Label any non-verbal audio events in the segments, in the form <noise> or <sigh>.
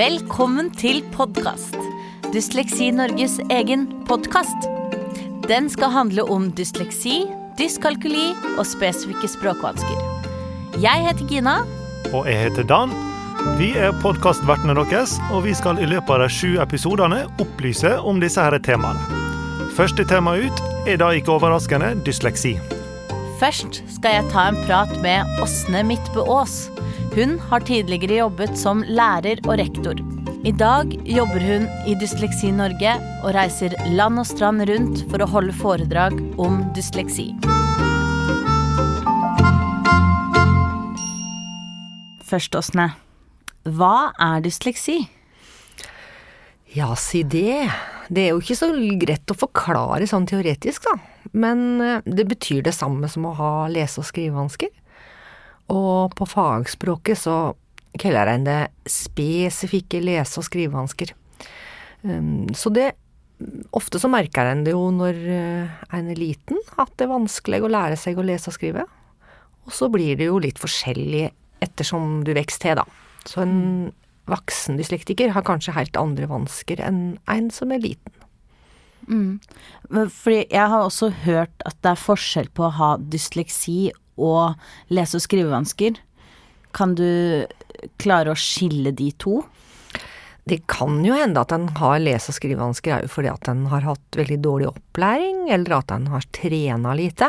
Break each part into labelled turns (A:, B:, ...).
A: Velkommen til podkast. Dysleksi Norges egen podkast. Den skal handle om dysleksi, dyskalkuli og spesifikke språkvansker. Jeg heter Gina.
B: Og jeg heter Dan. Vi er podkastvertene deres, og vi skal i løpet av de sju episodene opplyse om disse her temaene. Første tema ut er da ikke overraskende dysleksi.
A: Først skal jeg ta en prat med Åsne Midtbø Aas. Hun har tidligere jobbet som lærer og rektor. I dag jobber hun i Dysleksi Norge og reiser land og strand rundt for å holde foredrag om dysleksi. Først, Åsne. Hva er dysleksi?
C: Ja, si det. Det er jo ikke så greit å forklare sånn teoretisk, da. Men eh, det betyr det samme som å ha lese- og skrivevansker. Og på fagspråket så kaller en det spesifikke lese- og skrivevansker. Um, så det Ofte så merker en det jo når eh, en er liten, at det er vanskelig å lære seg å lese og skrive. Og så blir det jo litt forskjellig ettersom du vokser til, da. Så en voksen dyslektiker har kanskje helt andre vansker enn en som er liten.
A: Men Fordi jeg har også hørt at det er forskjell på å ha dysleksi og lese- og skrivevansker. Kan du klare å skille de to?
C: Det kan jo hende at en har lese- og skrivevansker er jo fordi at en har hatt veldig dårlig opplæring, eller at en har trena lite.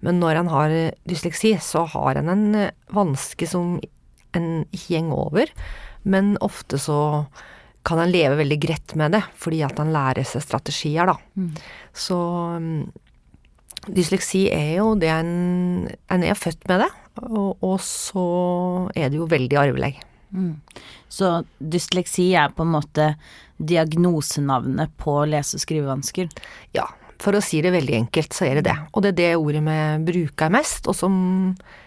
C: Men når en har dysleksi, så har en en eh, vanske som en ikke går over, men ofte så kan han leve veldig greit med det, fordi at han lærer seg strategier, da. Så mm, dysleksi er jo det en En er født med det, og, og så er det jo veldig arvelig.
A: Så dysleksi er på en måte diagnosenavnet på lese- og skrivevansker.
C: Ja, for å si det veldig enkelt, så er det det. Og det er det ordet vi bruker mest, og som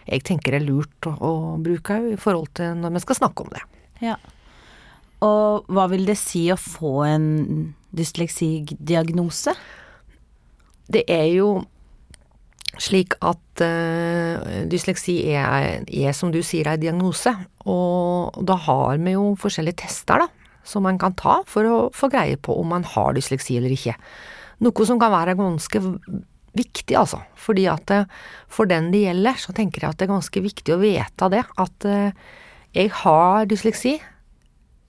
C: jeg tenker er lurt å, å bruke i forhold til når vi skal snakke om det.
A: Ja. Og hva vil det si å få en dysleksidiagnose?
C: Det er jo slik at uh, dysleksi er, er, som du sier, en diagnose, og da har vi jo forskjellige tester, da, som man kan ta for å få greie på om man har dysleksi eller ikke. Noe som kan være ganske viktig, altså. Fordi at eh, for den det gjelder, så tenker jeg at det er ganske viktig å vite det. At eh, jeg har dysleksi.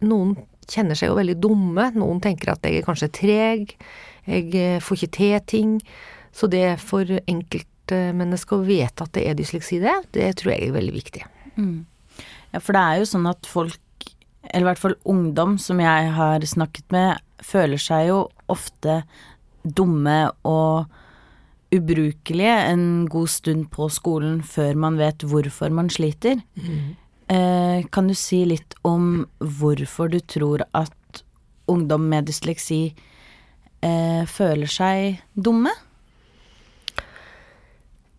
C: Noen kjenner seg jo veldig dumme. Noen tenker at jeg er kanskje treg. Jeg eh, får ikke til ting. Så det for enkeltmennesker å vite at det er dysleksi, det, det tror jeg er veldig viktig.
A: Ja, for det er jo sånn at folk, eller i hvert fall ungdom som jeg har snakket med, føler seg jo ofte dumme og ubrukelige en god stund på skolen før man vet hvorfor man sliter. Eh, kan du si litt om hvorfor du tror at ungdom med dysleksi eh, føler seg dumme?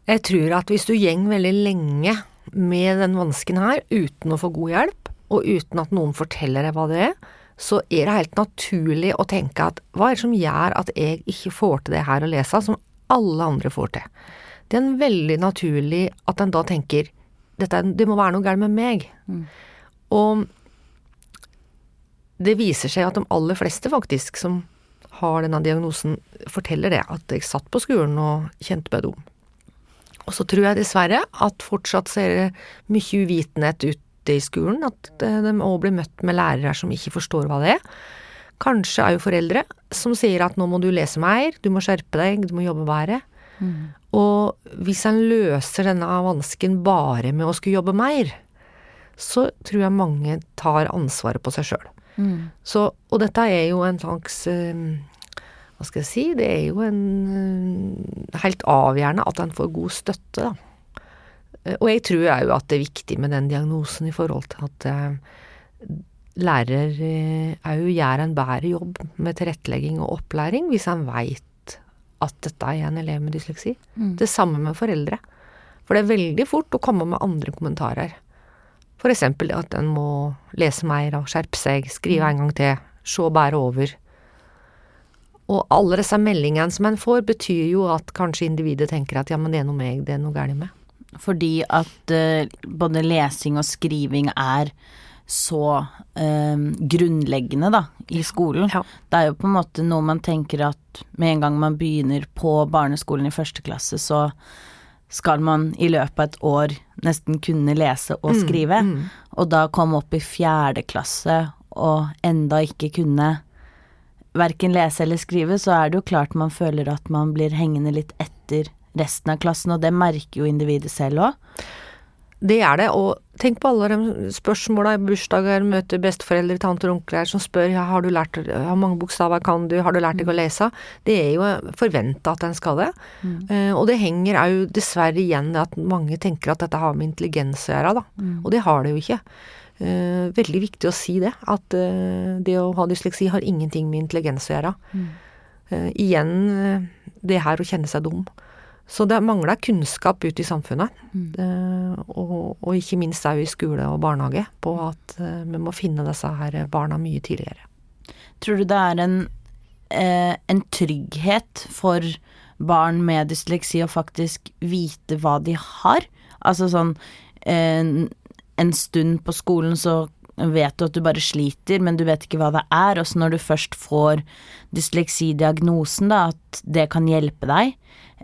C: Jeg tror at hvis du gjeng veldig lenge med den vansken her, uten å få god hjelp, og uten at noen forteller deg hva det er, så er det helt naturlig å tenke at hva er det som gjør at jeg ikke får til det her å lese, som alle andre får til? Det er en veldig naturlig at en da tenker dette, det må være noe galt med meg. Og det viser seg at de aller fleste faktisk som har denne diagnosen, forteller det, at jeg satt på skolen og kjente meg dum. Og så tror jeg dessverre at fortsatt så er det mye uvitenhet ute i skolen, at eh, de òg blir møtt med lærere som ikke forstår hva det er. Kanskje er jo foreldre som sier at nå må du lese mer, du må skjerpe deg, du må jobbe bedre. Og hvis en løser denne vansken bare med å skulle jobbe mer, så tror jeg mange tar ansvaret på seg sjøl. Så, og dette er jo en slags eh, Hva skal jeg si? Det er jo en eh, helt avgjørende at en får god støtte, da. Eh, Og jeg tror òg at det er viktig med den diagnosen i forhold til at lærer òg gjør en bedre jobb med tilrettelegging og opplæring hvis en veit at dette er en elev med dysleksi. Det samme med foreldre. For det er veldig fort å komme med andre kommentarer. Eksempel at en må lese mer og skjerpe seg, skrive en gang til, se bare over. Og alle disse meldingene som en får, betyr jo at kanskje individet tenker at ja, men det er noe meg, det er noe galt med.
A: Fordi at uh, både lesing og skriving er så eh, grunnleggende, da, i skolen.
C: Ja.
A: Det er jo på en måte noe man tenker at med en gang man begynner på barneskolen i første klasse, så skal man i løpet av et år nesten kunne lese og skrive. Og da komme opp i fjerde klasse og enda ikke kunne verken lese eller skrive, så er det jo klart man føler at man blir hengende litt etter resten av klassen, og det merker jo individet selv òg.
C: Det er det, og tenk på alle de spørsmåla i bursdager, møter besteforeldre, tanter og onkler som spør ja, har du lært hvor mange bokstaver kan du, har du lært deg å lese? Det er jo forventa at en skal det. Eh, og det henger òg dessverre igjen at mange tenker at dette har med intelligens å gjøre, da. Og det har det jo ikke. Uh, veldig viktig å si det, at uh, det å ha dysleksi har ingenting med intelligens å gjøre. Eh, igjen det her å kjenne seg dum. Så det mangler kunnskap ute i samfunnet, eh, og, og ikke minst òg i skole og barnehage, på at eh, vi må finne disse her barna mye tidligere.
A: Tror du det er en, eh, en trygghet for barn med dysleksi å faktisk vite hva de har? Altså sånn eh, En stund på skolen så vet du at du bare sliter, men du vet ikke hva det er. Og så når du først får dysleksidiagnosen, da, at det kan hjelpe deg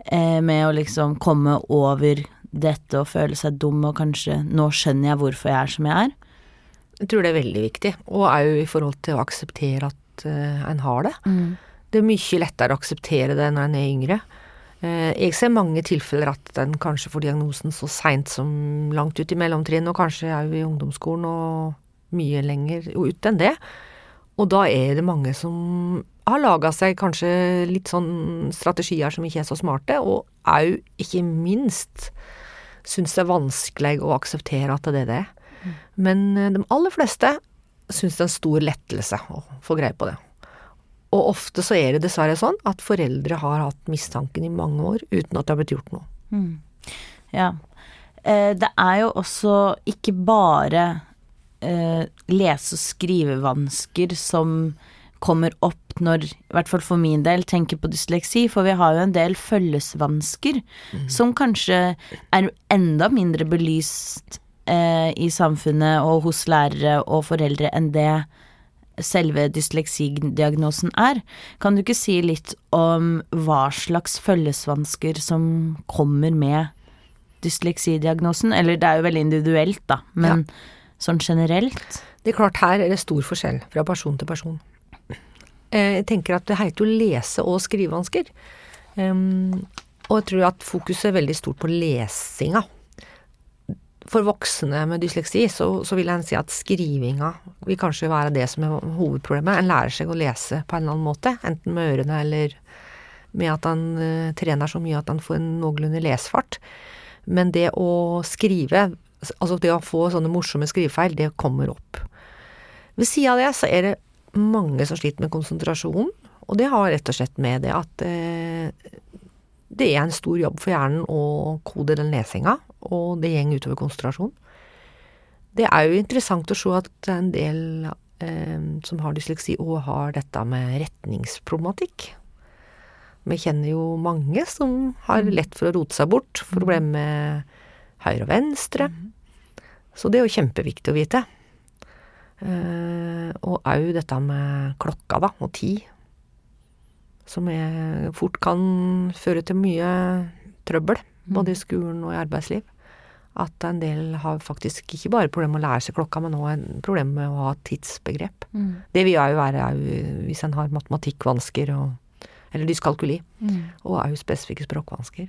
A: eh, med å liksom komme over dette og føle seg dum og kanskje Nå skjønner jeg hvorfor jeg er som jeg er.
C: Jeg tror det er veldig viktig, og òg i forhold til å akseptere at uh, en har det. Det er mye lettere å akseptere det når en er yngre. Eh, jeg ser mange tilfeller at en kanskje får diagnosen så seint som langt ut i mellomtrinn, og kanskje òg i ungdomsskolen og mye lenger ut enn det. Og da er det mange som har laga seg kanskje litt sånn strategier som ikke er så smarte, og òg, ikke minst, syns det er vanskelig å akseptere at det er det. Men eh, de aller fleste syns det er en stor lettelse å få greie på det. Og ofte så er det dessverre sånn at foreldre har hatt mistanken i mange år uten at det har blitt gjort noe.
A: Ja. Eh, det er jo også ikke bare eh, lese- og skrivevansker som kommer opp når, i hvert fall for min del, tenker på dysleksi, for vi har jo en del følgesvansker som kanskje er enda mindre belyst eh, i samfunnet og hos lærere og foreldre enn det selve dysleksidiagnosen er. Kan du ikke si litt om hva slags følgesvansker som kommer med dysleksidiagnosen? Eller det er jo veldig individuelt, da, men sånn generelt?
C: Det er klart, her er det stor forskjell fra person til person. Eh, Jeg tenker at det heter jo lese- og skrivevansker. Og jeg tror at fokuset er veldig stort på lesinga. For voksne med dysleksi så, så vil jeg si at skrivinga vil kanskje være det som er hovedproblemet. En lærer seg å lese på en eller annen måte, enten med ørene eller med at han uh, trener så mye at han får en noenlunde lesfart. Men det å skrive, altså det å få sånne morsomme skrivefeil, det kommer opp. Ved sida av det så er det mange som sliter med konsentrasjon, og det har rett og slett med det at eh, det er en stor jobb for hjernen å kode den lesinga, og det går utover konsentrasjon. Det er jo interessant å se at en del eh, som har dysleksi og har dette med retningsproblematikk. Vi kjenner jo mange som har lett for å rote seg bort, problemer med høyre og venstre. Så det er jo kjempeviktig å vite. Eh, og òg dette med klokka, da, og tid. Som er, fort kan føre til mye trøbbel, både i skolen og i arbeidsliv. At en del har faktisk ikke bare problemer med å lære seg klokka, men òg problemer problem med å ha tidsbegrep. Det vil òg være hvis en har matematikkvansker og eller dyskalkuli, og òg spesifikke språkvansker.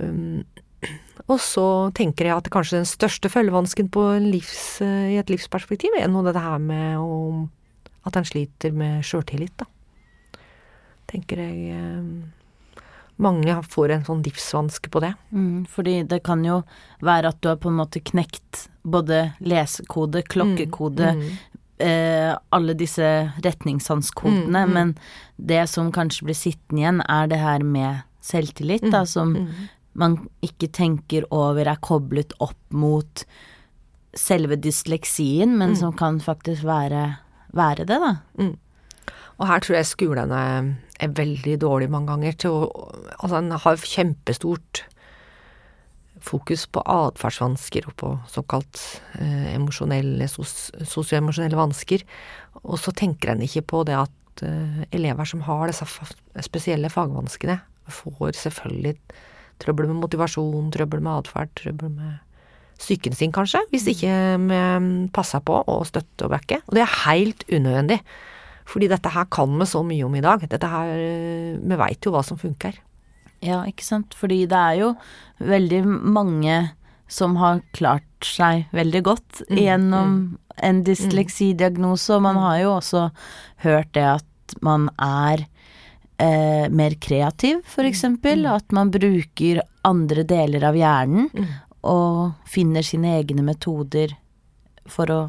C: Um, og så tenker jeg at kanskje den største følgevansken livs, i et livsperspektiv er noe det her med å, at en sliter med sjøltillit, da. Tenker jeg eh, Mange får en sånn livsvanske på det.
A: Mm, fordi det kan jo være at du har på en måte knekt både lesekode, klokkekode, eh, alle disse retningssanskodene, men det som kanskje blir sittende igjen, er det her med selvtillit, da, som man ikke tenker over er koblet opp mot selve dysleksien, men som kan faktisk være, være det, da.
C: Og her tror jeg skolene er veldig dårlige mange ganger til å Altså, en har kjempestort fokus på atferdsvansker og på såkalt eh, emosjonelle, sos, sosioemosjonelle vansker. Og så tenker en ikke på det at eh, elever som har disse spesielle fagvanskene, får selvfølgelig trøbbel med motivasjon, trøbbel med atferd, trøbbel med psyken sin, kanskje, hvis ikke vi passer på å støtte og backe. Og det er helt unødvendig. Fordi dette her kan vi så mye om i dag. Dette her, Vi veit jo hva som funker.
A: Ja, ikke sant. Fordi det er jo veldig mange som har klart seg veldig godt mm, gjennom mm. en dysleksidiagnose, og man har jo også hørt det at man er eh, mer kreativ, for eksempel. Mm. At man bruker andre deler av hjernen mm. og finner sine egne metoder for å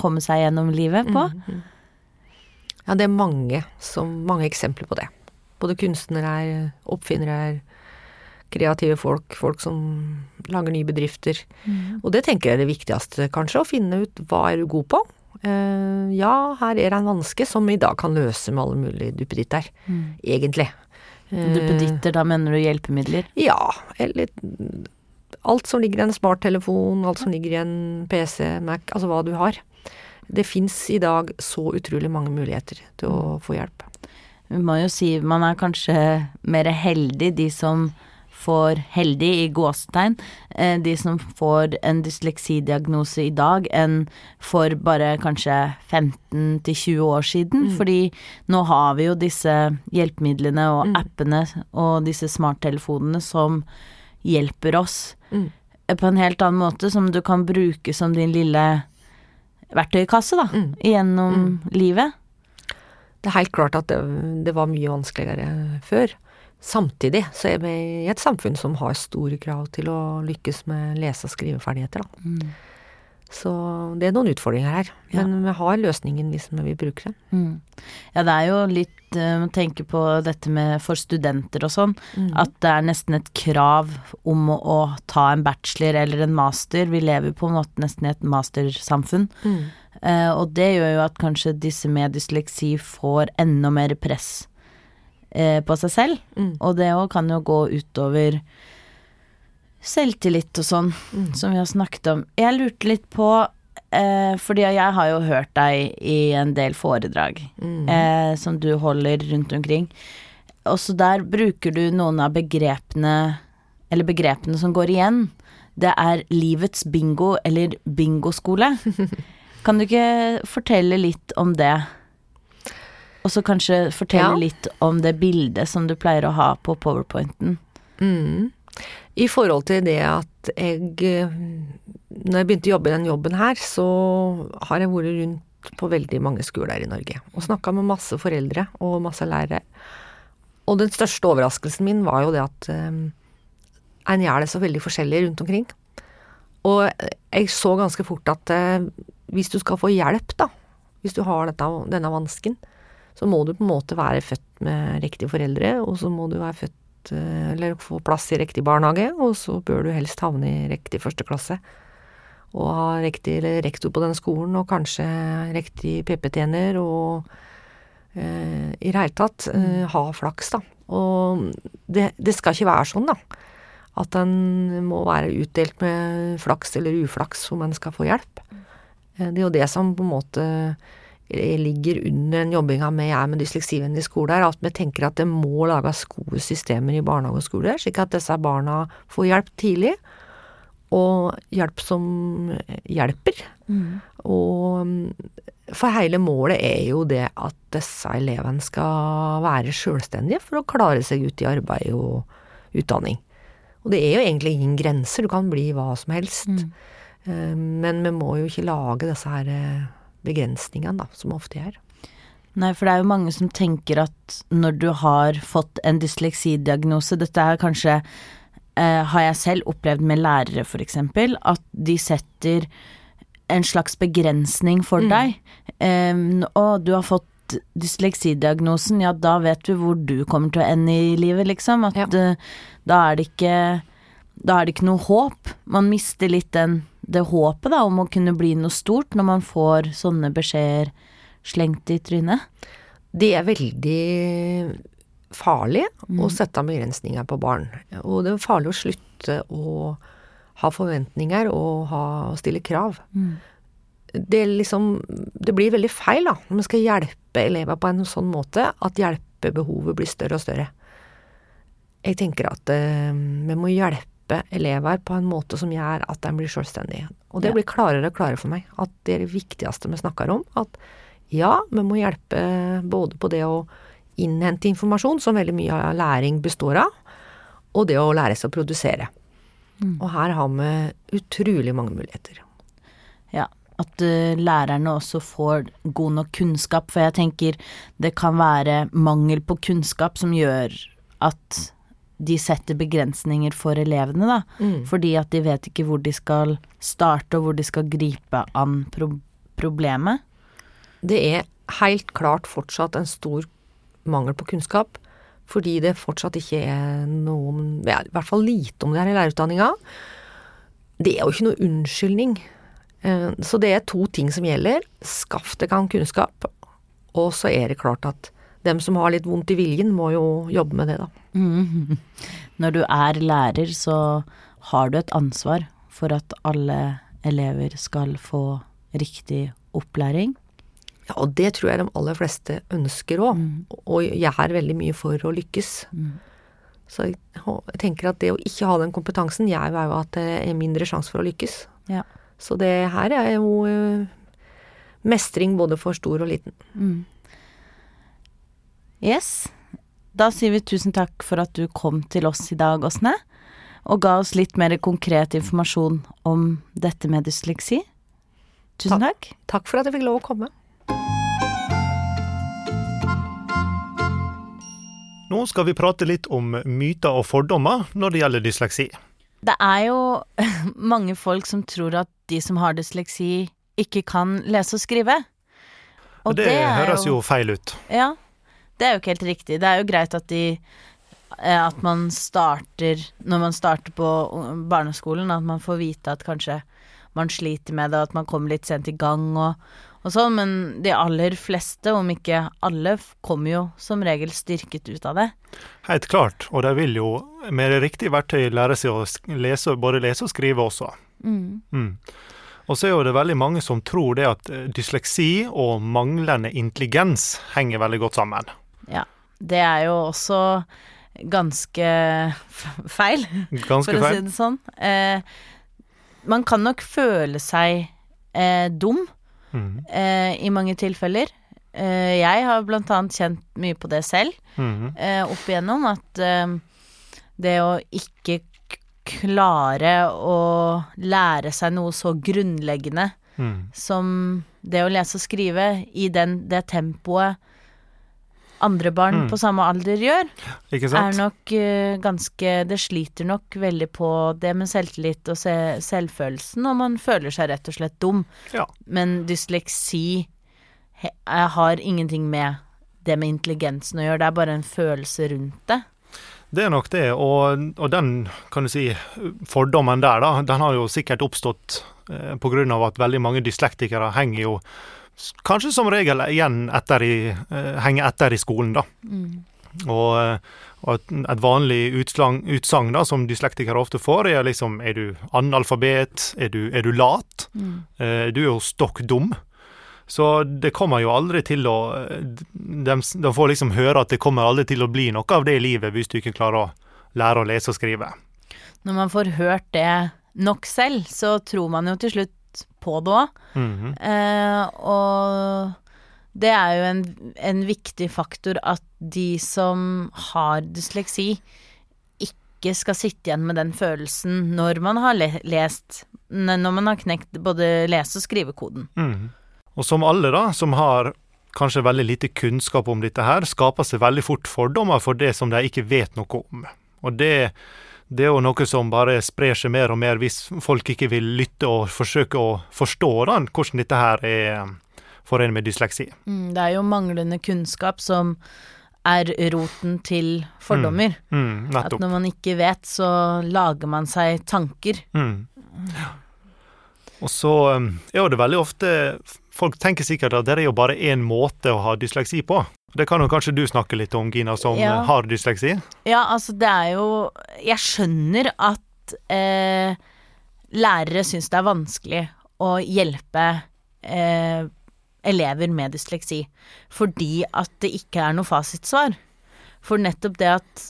A: komme seg gjennom livet på. Mm. mm.
C: Ja, det er mange, som, mange eksempler på det. Både kunstnere, oppfinnere, kreative folk, folk som lager nye bedrifter. Mm. Og det tenker jeg er det viktigste, kanskje, å finne ut hva er du god på. Uh, ja, her er det en vanske som vi i dag kan løse med alle mulige duppeditter, mm. egentlig.
A: Uh, duppeditter, da mener du hjelpemidler?
C: Ja, eller alt som ligger i en smarttelefon, alt som ligger i en PC, Mac, altså hva du har. Det fins i dag så utrolig mange muligheter til å få hjelp.
A: Vi må jo si man er kanskje mer heldig, de som får heldig i gåsetegn, eh, de som får en dysleksidiagnose i dag, enn for bare kanskje 15-20 år siden. Mm. Fordi nå har vi jo disse hjelpemidlene og mm. appene og disse smarttelefonene som hjelper oss mm. på en helt annen måte, som du kan bruke som din lille verktøykasse, da, mm. gjennom mm. livet.
C: Det er helt klart at det, det var mye vanskeligere før. Samtidig så er vi i et samfunn som har store krav til å lykkes med lese- og skriveferdigheter, da. Mm. Så det er noen utfordringer her, men ja. vi har løsningen hvis vi bruker den.
A: Mm. Ja, det er jo litt uh, å tenke på dette med for studenter og sånn, mm. at det er nesten et krav om å, å, ta en bachelor eller en master. Vi lever på en måte nesten i et mastersamfunn. Mm. Uh, og det gjør jo at kanskje disse med dysleksi får enda mer press eh, på seg selv. Mm. Og det òg kan jo gå utover selvtillit og sånn, mm. som vi har snakket om. Jeg lurte litt på eh, fordi jeg har jo hørt deg i en del foredrag mm. eh, som du holder rundt omkring. Også der bruker du noen av begrepene, eller begrepene som går igjen. Det er livets bingo, eller bingoskole. <laughs> Kan du ikke fortelle litt om det? Og så kanskje fortelle ja. litt om det bildet som du pleier å ha på powerpointen.
C: Mm. I forhold til det at jeg Når jeg begynte å jobbe i den jobben her, så har jeg vært rundt på veldig mange skoler i Norge. Og snakka med masse foreldre og masse lærere. Og den største overraskelsen min var jo det at um, en gjør det så veldig forskjellig rundt omkring. Og jeg så ganske fort at uh, hvis du skal få hjelp, da, hvis du har dette, denne vansken, så må du på en måte være født med riktige foreldre, og så må du være født eh, eller få plass i riktig barnehage, og så bør du helst havne i riktig første klasse. Og ha riktig rektor på den skolen, og kanskje riktig PP-tjener, og eh, i det hele tatt eh, mm. ha flaks, da. Og det, det, skal ikke være sånn, da. At en må være utdelt med flaks eller uflaks om en skal få hjelp. Eh, det er jo det som på en måte ligger under den jobbinga med jeg med dysleksivennlig skole, er at vi tenker at det må lages gode systemer i barnehage og skole, slik at disse barna får hjelp tidlig, og hjelp som hjelper. Mm. Og for hele målet er jo det at disse elevene skal være sjølstendige for å klare seg ut i arbeid og utdanning. Og det er jo egentlig ingen grenser, du kan bli hva som helst. Mm. Eh, men vi må jo ikke lage disse her eh, begrensningene, da, som ofte er.
A: Nei, for det er jo mange som tenker at når du har fått en dysleksidiagnose Dette er kanskje eh, Har jeg selv opplevd med lærere, eksempel, at de setter en slags begrensning for mm. deg. Eh, og du har fått dysleksidiagnosen, ja, da vet du hvor du kommer til å ende i livet, liksom. At ja. uh, da er det ikke Da er det ikke noe håp. Man mister litt den det håpet da, om å kunne bli noe stort når man får sånne beskjeder slengt i trynet?
C: Det er veldig farlig å sette begrensninger på barn. Og det er farlig å slutte å ha forventninger og ha, stille krav. Det, er liksom, det blir veldig feil da, når man skal hjelpe elever på en sånn måte at hjelpebehovet blir større og større. Jeg tenker at eh, vi må hjelpe elever på en måte som gjør at de blir selvstendige. Og det blir klarere og klarere for meg at det er det viktigste vi snakker om. At ja, vi må hjelpe både på det å innhente informasjon, som veldig mye av læring består av, og det å lære seg å produsere. Og her har vi utrolig mange muligheter.
A: Ja, at eh, lærerne også får god nok kunnskap, for jeg tenker det kan være mangel på kunnskap som gjør at de setter begrensninger for elevene, da.
C: Mm.
A: Fordi at de vet ikke hvor de skal starte, og hvor de skal gripe an pro problemet.
C: Det er helt klart fortsatt en stor mangel på kunnskap, fordi det fortsatt ikke er noe om ja, I hvert fall lite om det her i lærerutdanninga. Det er jo ikke noe unnskyldning. Eh, Så det er to ting som gjelder. Skaff deg kunnskap, og så er det klart at dem som har litt vondt i viljen, må jo jobbe med det, da.
A: Mm. <laughs> Når du er lærer, så har du et ansvar for at alle elever skal få riktig opplæring.
C: Ja, og det tror jeg de aller fleste ønsker òg, og jeg er veldig mye for å lykkes. Så jeg tenker at det å ikke ha den kompetansen gjør jo at det er mindre sjanse for å lykkes.
A: Ja.
C: Så det her er jo eh, mestring både for stor og liten.
A: Yes. Da sier vi tusen takk for at du kom til oss i dag, Åsne, og ga oss litt mer konkret informasjon om dette med dysleksi. Tusen takk.
C: Takk for at jeg fikk lov å komme.
B: Nå skal vi prate litt om myter og fordommer når det gjelder dysleksi.
A: Det er jo <laughs> mange folk som tror at de som har dysleksi, ikke kan lese og skrive.
B: Og det,
A: det
B: høres jo feil ut.
A: Ja, det er jo ikke helt riktig. Det er jo greit at de eh, At man starter Når man starter på barneskolen, at man får vite at kanskje man sliter med det, at man kommer litt sent i gang og, og sånn, men de aller fleste, om ikke alle, kommer jo som regel styrket ut av det.
B: Helt klart, og de vil jo med det riktige verktøy lære seg å lese, både lese og skrive også. Mm. Og så er jo det veldig mange som tror det at eh, dysleksi og manglende intelligens henger veldig godt sammen.
A: Ja. Det er jo også ganske <laughs> feil.
B: Ganske
A: for å si det sånn. Eh, man kan nok føle seg eh, dum
B: Mm.
A: eh, i mange tilfeller. Eh, jeg har blant annet kjent mye på det selv
B: mm.
A: eh, opp igjennom, at eh, det å ikke klare å lære seg noe så grunnleggende
B: Mm.
A: som det å lese og skrive i den, det tempoet andre barn
B: Mm.
A: på samme alder gjør, er nok uh, ganske Det sliter nok veldig på det med selvtillit og se, selvfølelsen, og man føler seg rett og slett dum.
B: Ja.
A: Men dysleksi he, eh, har ingenting med det med intelligensen å gjøre, det er bare en følelse rundt det.
B: Det er nok det, og, og den kan du si, fordommen der, da, den har jo sikkert oppstått eh, av at veldig mange dyslektikere henger jo kanskje som regel igjen etter i, eh, henger etter i skolen, da. Og, eh, og et, vanlig utsagn som dyslektikere ofte får, er liksom Er du analfabet? Er du, er du lat? Eh, du er jo stokk dum. Så det kommer jo aldri til å de, de får liksom høre at det kommer aldri til å bli noe av det i livet hvis du ikke klarer å lære å lese og skrive.
A: Når man får hørt det nok selv, så tror man jo til slutt på det òg.
B: Mhm.
A: Eh, og det er jo en, en viktig faktor at de som har dysleksi, ikke skal sitte igjen med den følelsen når man har lest Når man har knekt både lese- og skrivekoden.
B: Mhm. Og som alle da, som har kanskje veldig lite kunnskap om dette her, skaper seg veldig fort fordommer for det som de ikke vet noe om. Og det, det er jo noe som bare sprer seg mer og mer hvis folk ikke vil lytte og forsøke å forstå da, hvordan dette her er forenet med dysleksi.
A: Mm, det er jo manglende kunnskap som er roten til fordommer.
B: Mm,
A: At når man ikke vet, så lager man seg tanker.
B: Mm. Og så um, er jo det veldig ofte folk tenker sikkert at det er jo bare én måte å ha dysleksi på. Det kan jo kanskje du snakke litt om, Gina, som
A: Ja.
B: har dysleksi?
A: Ja, altså det er jo Jeg skjønner at eh, lærere syns det er vanskelig å hjelpe eh, elever med dysleksi, fordi at det ikke er noe fasitsvar. For nettopp det at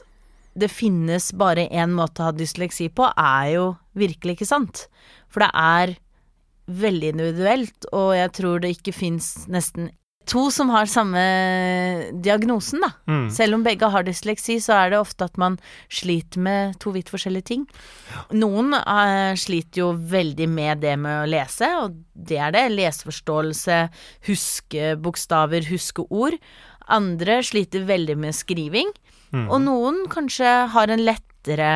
A: det finnes bare én måte å ha dysleksi på, er jo virkelig ikke sant. For det er veldig individuelt, og jeg tror det ikke fins nesten to som har samme diagnosen, da.
B: Mm.
A: Selv om begge har dysleksi, så er det ofte at man sliter med to vidt forskjellige ting. Noen uh, sliter jo veldig med det med å lese, og det er det. Leseforståelse, huske bokstaver, huske ord. Andre sliter veldig med skriving. Og noen kanskje har en lettere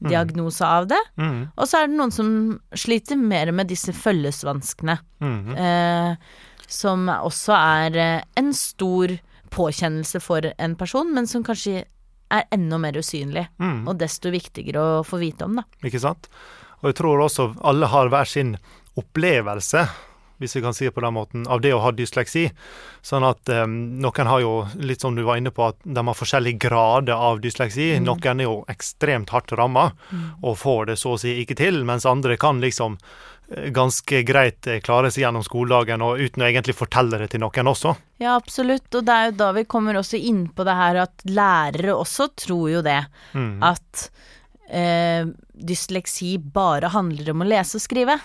A: diagnose av det.
B: Mm.
A: Og så er det noen som sliter mer med disse følgesvanskene.
B: Mm.
A: Eh, som også er eh, en stor påkjennelse for en person, men som kanskje er enda mer usynlig.
B: Mm.
A: Og desto viktigere å få vite om, da.
B: Ikke sant? Og jeg tror også alle har hver sin opplevelse, hvis vi kan si det på den måten, av det å ha dysleksi. Sånn at eh, noen har jo, litt som du var inne på, at de har forskjellige grader av dysleksi. Noen er jo ekstremt hardt ramma og får det så å si ikke til, mens andre kan liksom eh, ganske greit eh, klare seg gjennom skoledagen og uten å egentlig fortelle det til noen også.
A: Ja, absolutt. Og det er jo da vi kommer også inn på det her at lærere også tror jo det.
B: Mm.
A: At eh, dysleksi bare handler om å lese og skrive.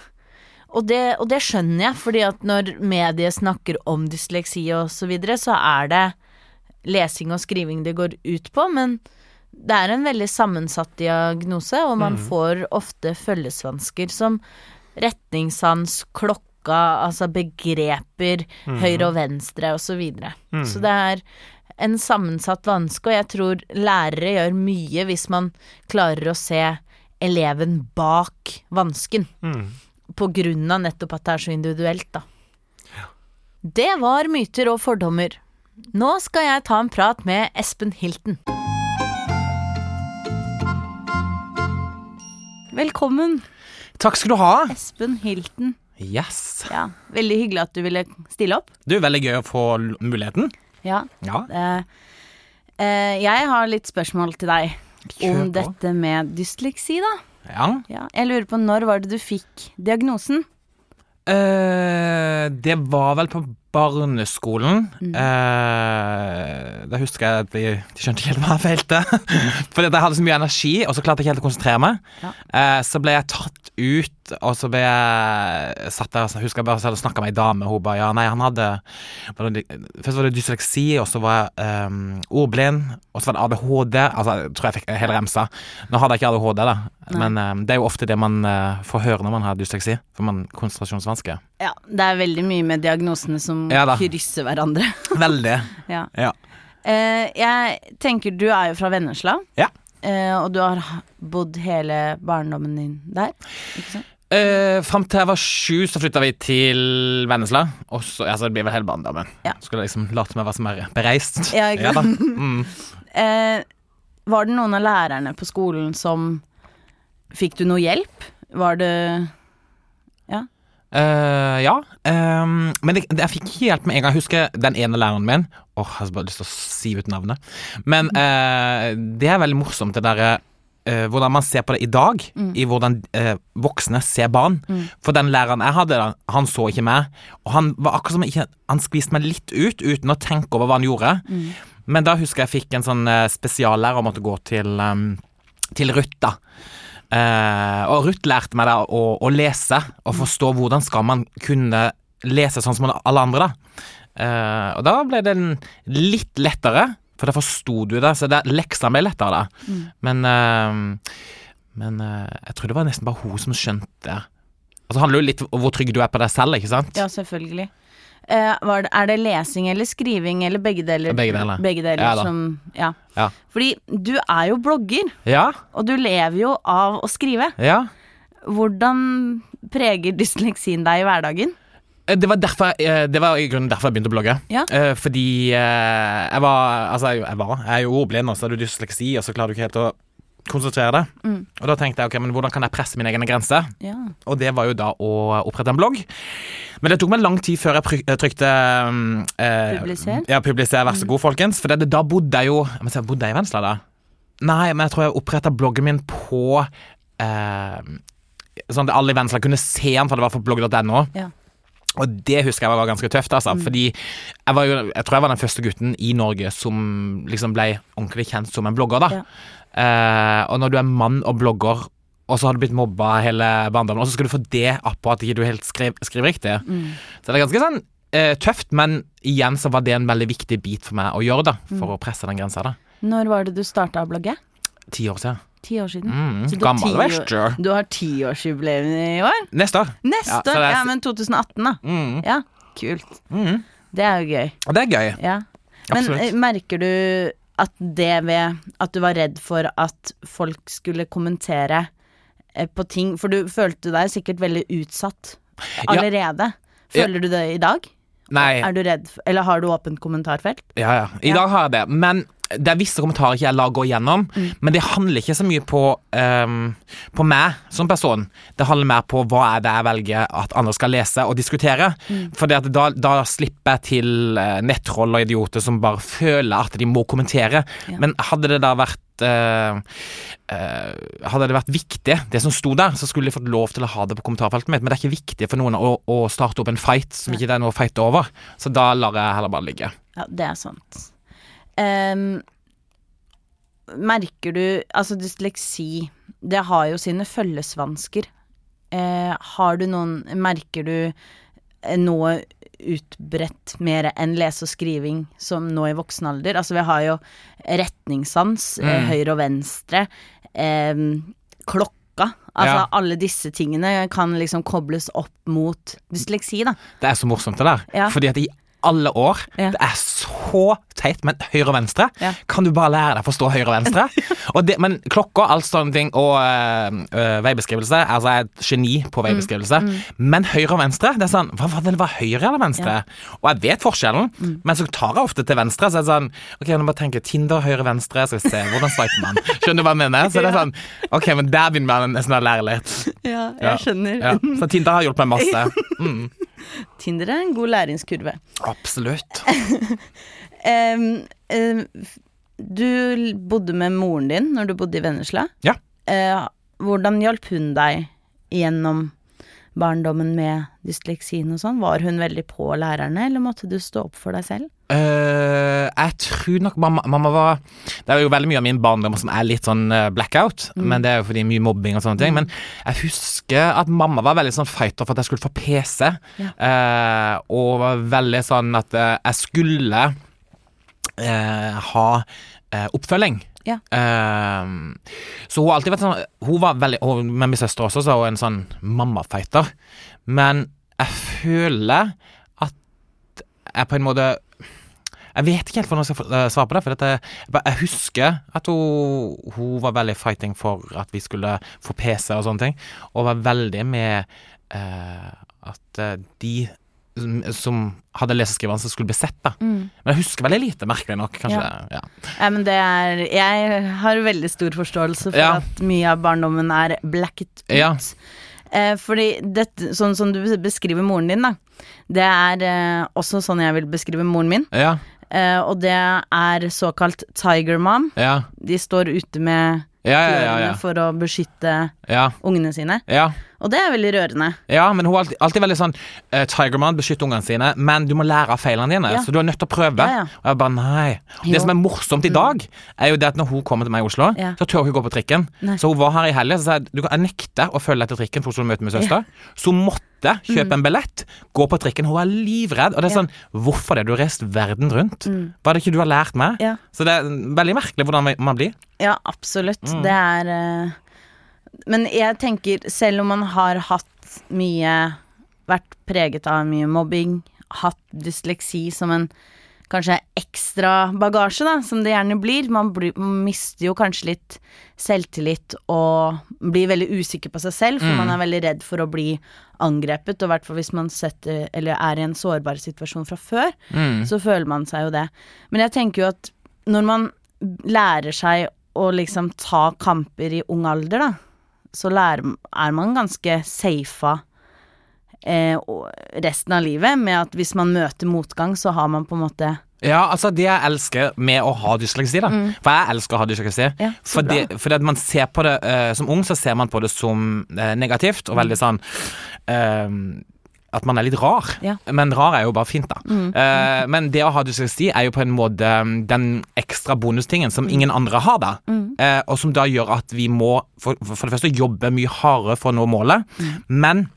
A: Og det, og det skjønner jeg, fordi at når mediet snakker om dysleksi og så videre, så er det lesing og skriving det går ut på, men det er en veldig sammensatt diagnose, og man får ofte følgesvansker som retningssans, klokka, altså begreper, høyre og venstre og så videre. Så det er en sammensatt vanske, og jeg tror lærere gjør mye hvis man klarer å se eleven bak vansken.
B: Mm.
A: På grunn av nettopp at det er så individuelt, da. Det var myter og fordommer. Nå skal jeg ta en prat med Espen Hilton. Velkommen,
D: Takk skal du ha.
A: Espen Hilton.
D: Yes.
A: Ja, veldig hyggelig at du ville stille opp.
D: Du, Veldig gøy å få muligheten.
A: Ja.
D: Ja.
A: Eh, eh, jeg har litt spørsmål til deg om dette med dysleksi, da.
D: Ja.
A: Ja, jeg lurer på når var det du fikk diagnosen?
D: Uh, det var vel på barneskolen.
A: Mm.
D: Eh, da husker jeg at de, de skjønte ikke helt hva jeg feilte. <laughs> Fordi jeg hadde så mye energi, og så klarte jeg ikke helt å konsentrere meg.
A: Ja.
D: Eh, så ble jeg tatt ut, og så ble jeg satt der og husker jeg bare hadde snakka med ei dame, hun bare ja, nei, han hadde Først var det dysleksi, og så var jeg um, ordblind, og så var det ADHD. Altså, jeg tror jeg fikk hele remsa. Nå hadde jeg ikke ADHD, da,
A: Nei.
D: men um, det er jo ofte det man uh, får høre når man har dysleksi, for man konsentrasjonsvansker.
A: Ja, det er veldig mye med diagnosene som
D: Ja
A: krysser hverandre. <laughs>
D: Veldig.
A: ja.
D: Ja.
A: Eh, jeg tenker du er jo fra Vennesla,
D: Ja.
A: eh, og du har bodd hele barndommen din der, ikke sant?
D: Uh, Fram til jeg var sju, så flytta vi til Vennesla. Og så, altså, det blir vel hele barndommen.
A: Ja.
D: Skulle liksom late meg være som så mer bereist.
A: Ja, ikke sant?
D: Ja, Mm. <laughs>
A: Eh, var det noen av lærerne på skolen som Fikk du noe hjelp? Var det
D: Eh, ja. Um, men det, det, jeg fikk hjelp med en gang. Jeg husker den ene læreren min Åh, Jeg har bare lyst til å si ut navnet. Men uh, det er veldig morsomt, det derre uh, hvordan man ser på det i dag, i hvordan eh, voksne ser barn. For den læreren jeg hadde, han så ikke meg. Og han var akkurat som ikke Han skviste meg litt ut uten å tenke over hva han gjorde. Men da husker jeg jeg fikk en sånn spesiallærer og måtte gå til, um, til Ruth, da. Eh, og Ruth lærte meg da å, å lese og forstå hvordan skal man kunne lese sånn som alle andre, da. Uh, og da ble det litt lettere, for da forsto du det, så det, leksene ble lettere da. Men, uh, men jeg tror det var nesten bare hun som skjønte. Altså, det handler jo litt om hvor trygg du er på deg selv, ikke sant?
A: Ja, selvfølgelig. Eh, er det lesing eller skriving eller begge deler?
D: Begge deler.
A: Begge deler
D: Ja
A: som Ja.
D: Ja.
A: Fordi du er jo blogger,
D: Ja,
A: og du lever jo av å skrive.
D: ja.
A: Hvordan preger dysleksien deg i hverdagen?
D: Eh, Det var, derfor, eh, det var i grunnen derfor jeg begynte å blogge.
A: Ja.
D: Fordi jeg var Altså, jeg var Jeg er jo ordblind, og så har du dysleksi, og så klarer du ikke helt å konsentrere det. Og da tenkte jeg ok, men hvordan kan jeg presse mine egne grenser?
A: Ja.
D: Og det var jo da å opprette en blogg. Men det tok meg lang tid før jeg eh, trykte um, eh,
A: Publiser?
D: Ja, publiser, vær så god, folkens. For det, da bodde jeg jo Men så bodde jeg i Vennesla da? Nei, men jeg tror jeg oppretta bloggen min på eh, Sånn at alle i Vennesla kunne se den, for det var på blogg.no.
A: Ja.
D: Og det husker jeg var ganske tøft, altså. Fordi jeg var jo Jeg tror jeg var den første gutten i Norge som liksom ble ordentlig kjent som en blogger, da.
A: Ja.
D: Eh, og når du er mann og blogger, og så har du blitt mobba hele barndommen, og så skal du få det appå at ikke du helt skriver, skriver riktig. Så det er ganske sånn eh, tøft, men igjen så var det en veldig viktig bit for meg å gjøre, da. For å presse den grensa, da.
A: Når var det du starta å blogge?
D: Ti år siden.
A: Ti år siden?
D: Mm,
A: Så du har
D: gammel
A: ti
D: verst.
A: Du har tiårsjubileum i år?
D: Neste år.
A: Neste
D: Ja,
A: år?
D: ja, er-
A: Ja, men 2018, da.
D: Mm,
A: Ja, kult.
D: mm.
A: Det er jo gøy.
D: Det er gøy.
A: Ja. Men
D: Absolutt.
A: eh, merker du at det ved at du var redd for at folk skulle kommentere eh, på ting For du følte deg sikkert veldig utsatt
D: Ja.
A: allerede. Føler du det i dag?
D: Nei,
A: Er du redd Eller har du åpent kommentarfelt?
D: Ja, ja. I
A: Ja.
D: dag har jeg det. Men det er visse kommentarer ikke jeg lar gå igjennom.
A: Mm.
D: Men det handler ikke så mye på, um, på meg som person. Det handler mer på hva er det jeg velger at andre skal lese og diskutere.
A: Mm.
D: For da, da slipper jeg til eh, nettroll og idioter som bare føler at de må kommentere.
A: Ja.
D: Men hadde det da vært eh, uh, Hadde det vært viktig, det som sto der, så skulle de fått lov til å ha det på kommentarfeltet mitt. Men det er ikke viktig for noen å, å starte opp en fight som ikke det er noe å fighte over. Så da lar jeg heller bare ligge.
A: Ja, det er sant. Um, merker du Altså, dysleksi, det har jo sine følgesvansker. Uh, har du noen Merker du noe utbredt mer enn lese og skriving som nå i voksen alder? Altså, vi har jo retningssans, eh,
D: Mm.
A: høyre og venstre, eh, klokka. Altså,
D: Ja.
A: alle disse tingene kan liksom kobles opp mot dysleksi, da.
D: Det er så morsomt det der.
A: Ja.
D: Fordi at i alle år
A: Ja.
D: Det er så teit, men høyre og venstre
A: Ja.
D: Kan du bare lære deg å forstå høyre og venstre? <laughs> og det, men klokka, alt sånne ting, og øh, veibeskrivelse Altså, jeg er et geni på
A: Mm.
D: veibeskrivelse. Men høyre og venstre, det er sånn Hva var det det var høyre eller venstre? Og jeg vet forskjellen,
A: Mm.
D: men så tar jeg ofte til venstre. Så er det sånn Ok, nå bare tenker Tinder høyre-venstre, skal vi se, hvordan sveiper man? <laughs> Skjønner du hva jeg mener? Så det er sånn Ok, men der begynner man nesten å lære litt. <laughs>
A: Ja, jeg
D: Ja.
A: skjønner.
D: Ja. Så Tinder har hjulpet meg masse. Mm.
A: Tinder er en god læringskurve.
D: Absolutt. <laughs>
A: um, um, du bodde med moren din når du bodde i Vennesla.
D: Ja.
A: Uh, hvordan hjalp hun deg gjennom barndommen med dysleksien og sånn? Var hun veldig på lærerne, eller måtte du stå opp for deg selv?
D: Uh, jeg tror nok mamma, mamma var Det er jo veldig mye av min barndom som er litt sånn blackout, blackout, men det er jo fordi mye mobbing og sånne ting. Men jeg husker at mamma var veldig sånn fighter for at jeg skulle få PC,
A: Ja.
D: uh, og var veldig sånn at eh, jeg skulle uh, ha eh, oppfølging.
A: Ja.
D: Eh, så hun har alltid vært sånn Hun var veldig hun, med min søster også, så er hun en sånn mammafighter. Men jeg føler at jeg på en måte Jeg vet ikke helt hvordan jeg skal eh, svare på det. For jeg jeg husker at hun, hun var veldig fighting for at vi skulle få PC og sånne ting. Og var veldig med eh, at eh, de som, som hadde som skulle bli sett. da Men jeg husker veldig lite, merkelig nok. Kanskje ja.
A: Ja, men det er Jeg har veldig stor forståelse for
D: Ja.
A: at mye av barndommen er blacket ut.
D: Ja.
A: Eh, fordi dette, sånn som du beskriver moren din, da. Det er eh, også sånn jeg vil beskrive moren min.
D: Ja,
A: Eh, og det er såkalt tiger mom.
D: ja,
A: De står ute med
D: ja, ja, ja, ja.
A: for å beskytte
D: ja,
A: ungene sine.
D: ja.
A: Og det er veldig rørende.
D: Ja, men hun er alltid, alltid veldig sånn uh, Tigerman, beskytter ungene sine, men du må lære av feilene dine.
A: Ja.
D: Så du er nødt til å prøve.
A: Ja, ja.
D: Og jeg bare nei.
A: Jo.
D: Det som er morsomt i dag, er jo det at når hun kommer til meg i Oslo, så tør hun ikke gå på trikken.
A: Nei.
D: Så hun var her i helga, så sa du kan- jeg nekter å følge etter trikken for hun møte min søster. Så hun måtte kjøpe en billett, gå på trikken. Hun var livredd. Og det er sånn Hvorfor det? Du har reist verden rundt. Hva er det ikke du har lært meg? Så det er veldig merkelig hvordan man blir.
A: Ja, absolutt.
D: Mm.
A: Det er eh, Men jeg tenker, selv om man har hatt mye Vært preget av mye mobbing, hatt dysleksi som en kanskje ekstra bagasje, da, som det gjerne blir. Man, blir, mister jo kanskje litt selvtillit og blir veldig usikker på seg selv, for
D: Mm.
A: man er veldig redd for å bli angrepet, og i hvert fall hvis man setter, eller er i en sårbar situasjon fra før,
D: Mm.
A: så føler man seg jo det. Men jeg tenker jo at når man lærer seg å liksom ta kamper i ung alder, da, så lærer, er man ganske safa eh, resten av livet med at hvis man møter motgang, så har man på en måte
D: Ja, altså det jeg elsker med å ha dysleksi, da. For jeg elsker å ha dysleksi.
A: Mm. Ja,
D: fordi, fordi at man ser på det uh, Som ung så ser man på det som uh, negativt, og veldig sånn eh, At man er litt rar.
A: Ja.
D: Men rar er jo bare fint, da. Eh, men det å ha dysleksi er jo på en måte um, den ekstra bonustingen som ingen andre har, da. Eh, og som da gjør at vi må for, for det første jobbe mye hardere for å nå målet, men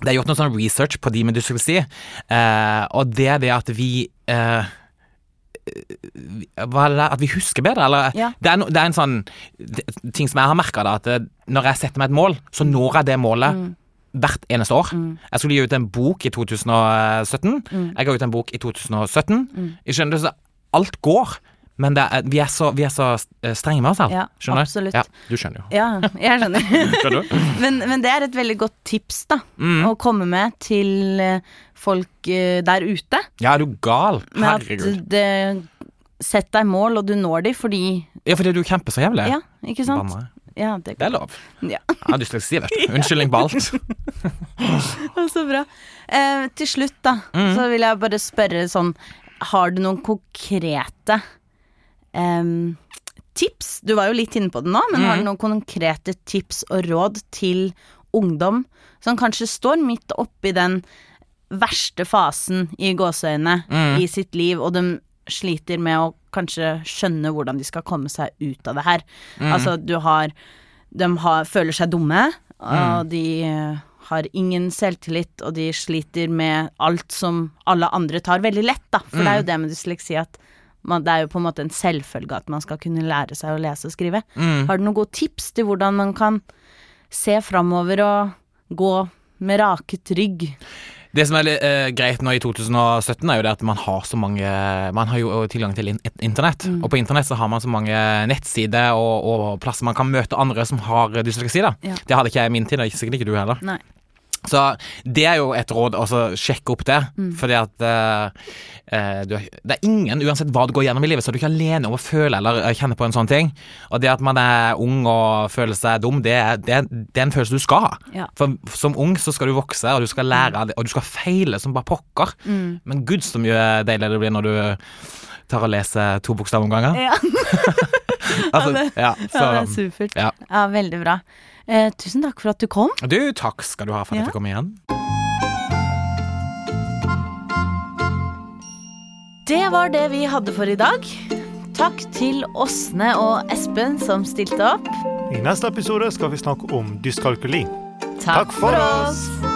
D: det er gjort noe sånn research på de med dysleksi, uh, og det er det at vi eh, hva er det der? At vi husker bedre, eller?
A: Ja.
D: Det, er no, det er en sånn det, ting som jeg har merka, at når jeg setter meg et mål, så når jeg det målet hvert eneste år. Jeg skulle gi ut en bok i 2017. Jeg ga ut en bok i 2017. Jeg skjønner, så alt går. Men det er, vi, er så, vi er så eh, strenge med oss selv.
A: Ja,
D: skjønner du?
A: absolutt.
D: Ja, du skjønner jo.
A: Ja, jeg skjønner. <laughs>
D: Skjønner
A: men, men det er et veldig godt tips, da, å komme med til eh, folk eh, der ute.
D: Ja, er du gal? Herregud.
A: det Sett deg mål, og du når de fordi
D: Ja, fordi du kjemper så jævlig.
A: Ja, ikke sant?
D: Banne.
A: Ja, det
D: Det er lov.
A: Ja.
D: du skal dysleksi, vet du. Unnskyldning på alt. <laughs>
A: Så bra. Eh, til slutt, da, så vil jeg bare spørre sånn Har du noen konkrete eh, tips? Du var jo litt inne på det nå, men har du noen konkrete tips og råd til ungdom som kanskje står midt oppi den verste fasen i gåseøyne i sitt liv, og de sliter med å kanskje skjønne hvordan de skal komme seg ut av det her. Altså, du har De har, føler seg dumme, og de eh, har ingen selvtillit, og de sliter med alt som alle andre tar veldig lett, da. For det er jo det med dysleksi at man, det er jo på en måte en selvfølge at man skal kunne lære seg å lese og skrive. Har du noen gode tips til hvordan man kan se framover og gå med raket rygg?
D: Det som er eh, greit nå i 2017, er jo det at man har så mange Man har jo tilgang til in internett.
A: Mm.
D: Og på internett så har man så mange nettsider og, og plasser man kan møte andre som har dysleksi. da
A: Ja.
D: Det hadde ikke jeg i min tid, og sikkert ikke du heller.
A: Nei.
D: Så det er jo et råd, altså sjekke opp det.
A: Mm.
D: Fordi at eh, eh, du, det er ingen, uansett hva du går gjennom i livet, så er du ikke alene om å føle eller eh, kjenne på en sånn ting. Og det at man er ung og føler seg dum, det det det er en følelse du skal ha.
A: Ja.
D: For som ung så skal du vokse, og du skal lære av og du skal feile som bare pokker.
A: Mm.
D: Men gud så mye deiligere det blir når du tar og leser to bokstaver om gangen.
A: Ja, <laughs>
D: Altså, ja,
A: ja, det er supert.
D: ja.
A: Ja, veldig bra. Eh, tusen takk for at du kom.
D: Du, takk skal du ha for at
A: Ja.
D: jeg fikk komme igjen.
A: Det var det vi hadde for i dag. Takk til Åsne og Espen som stilte opp.
B: I neste episode skal vi snakke om dyskalkuli.
A: Takk,
B: Takk for oss.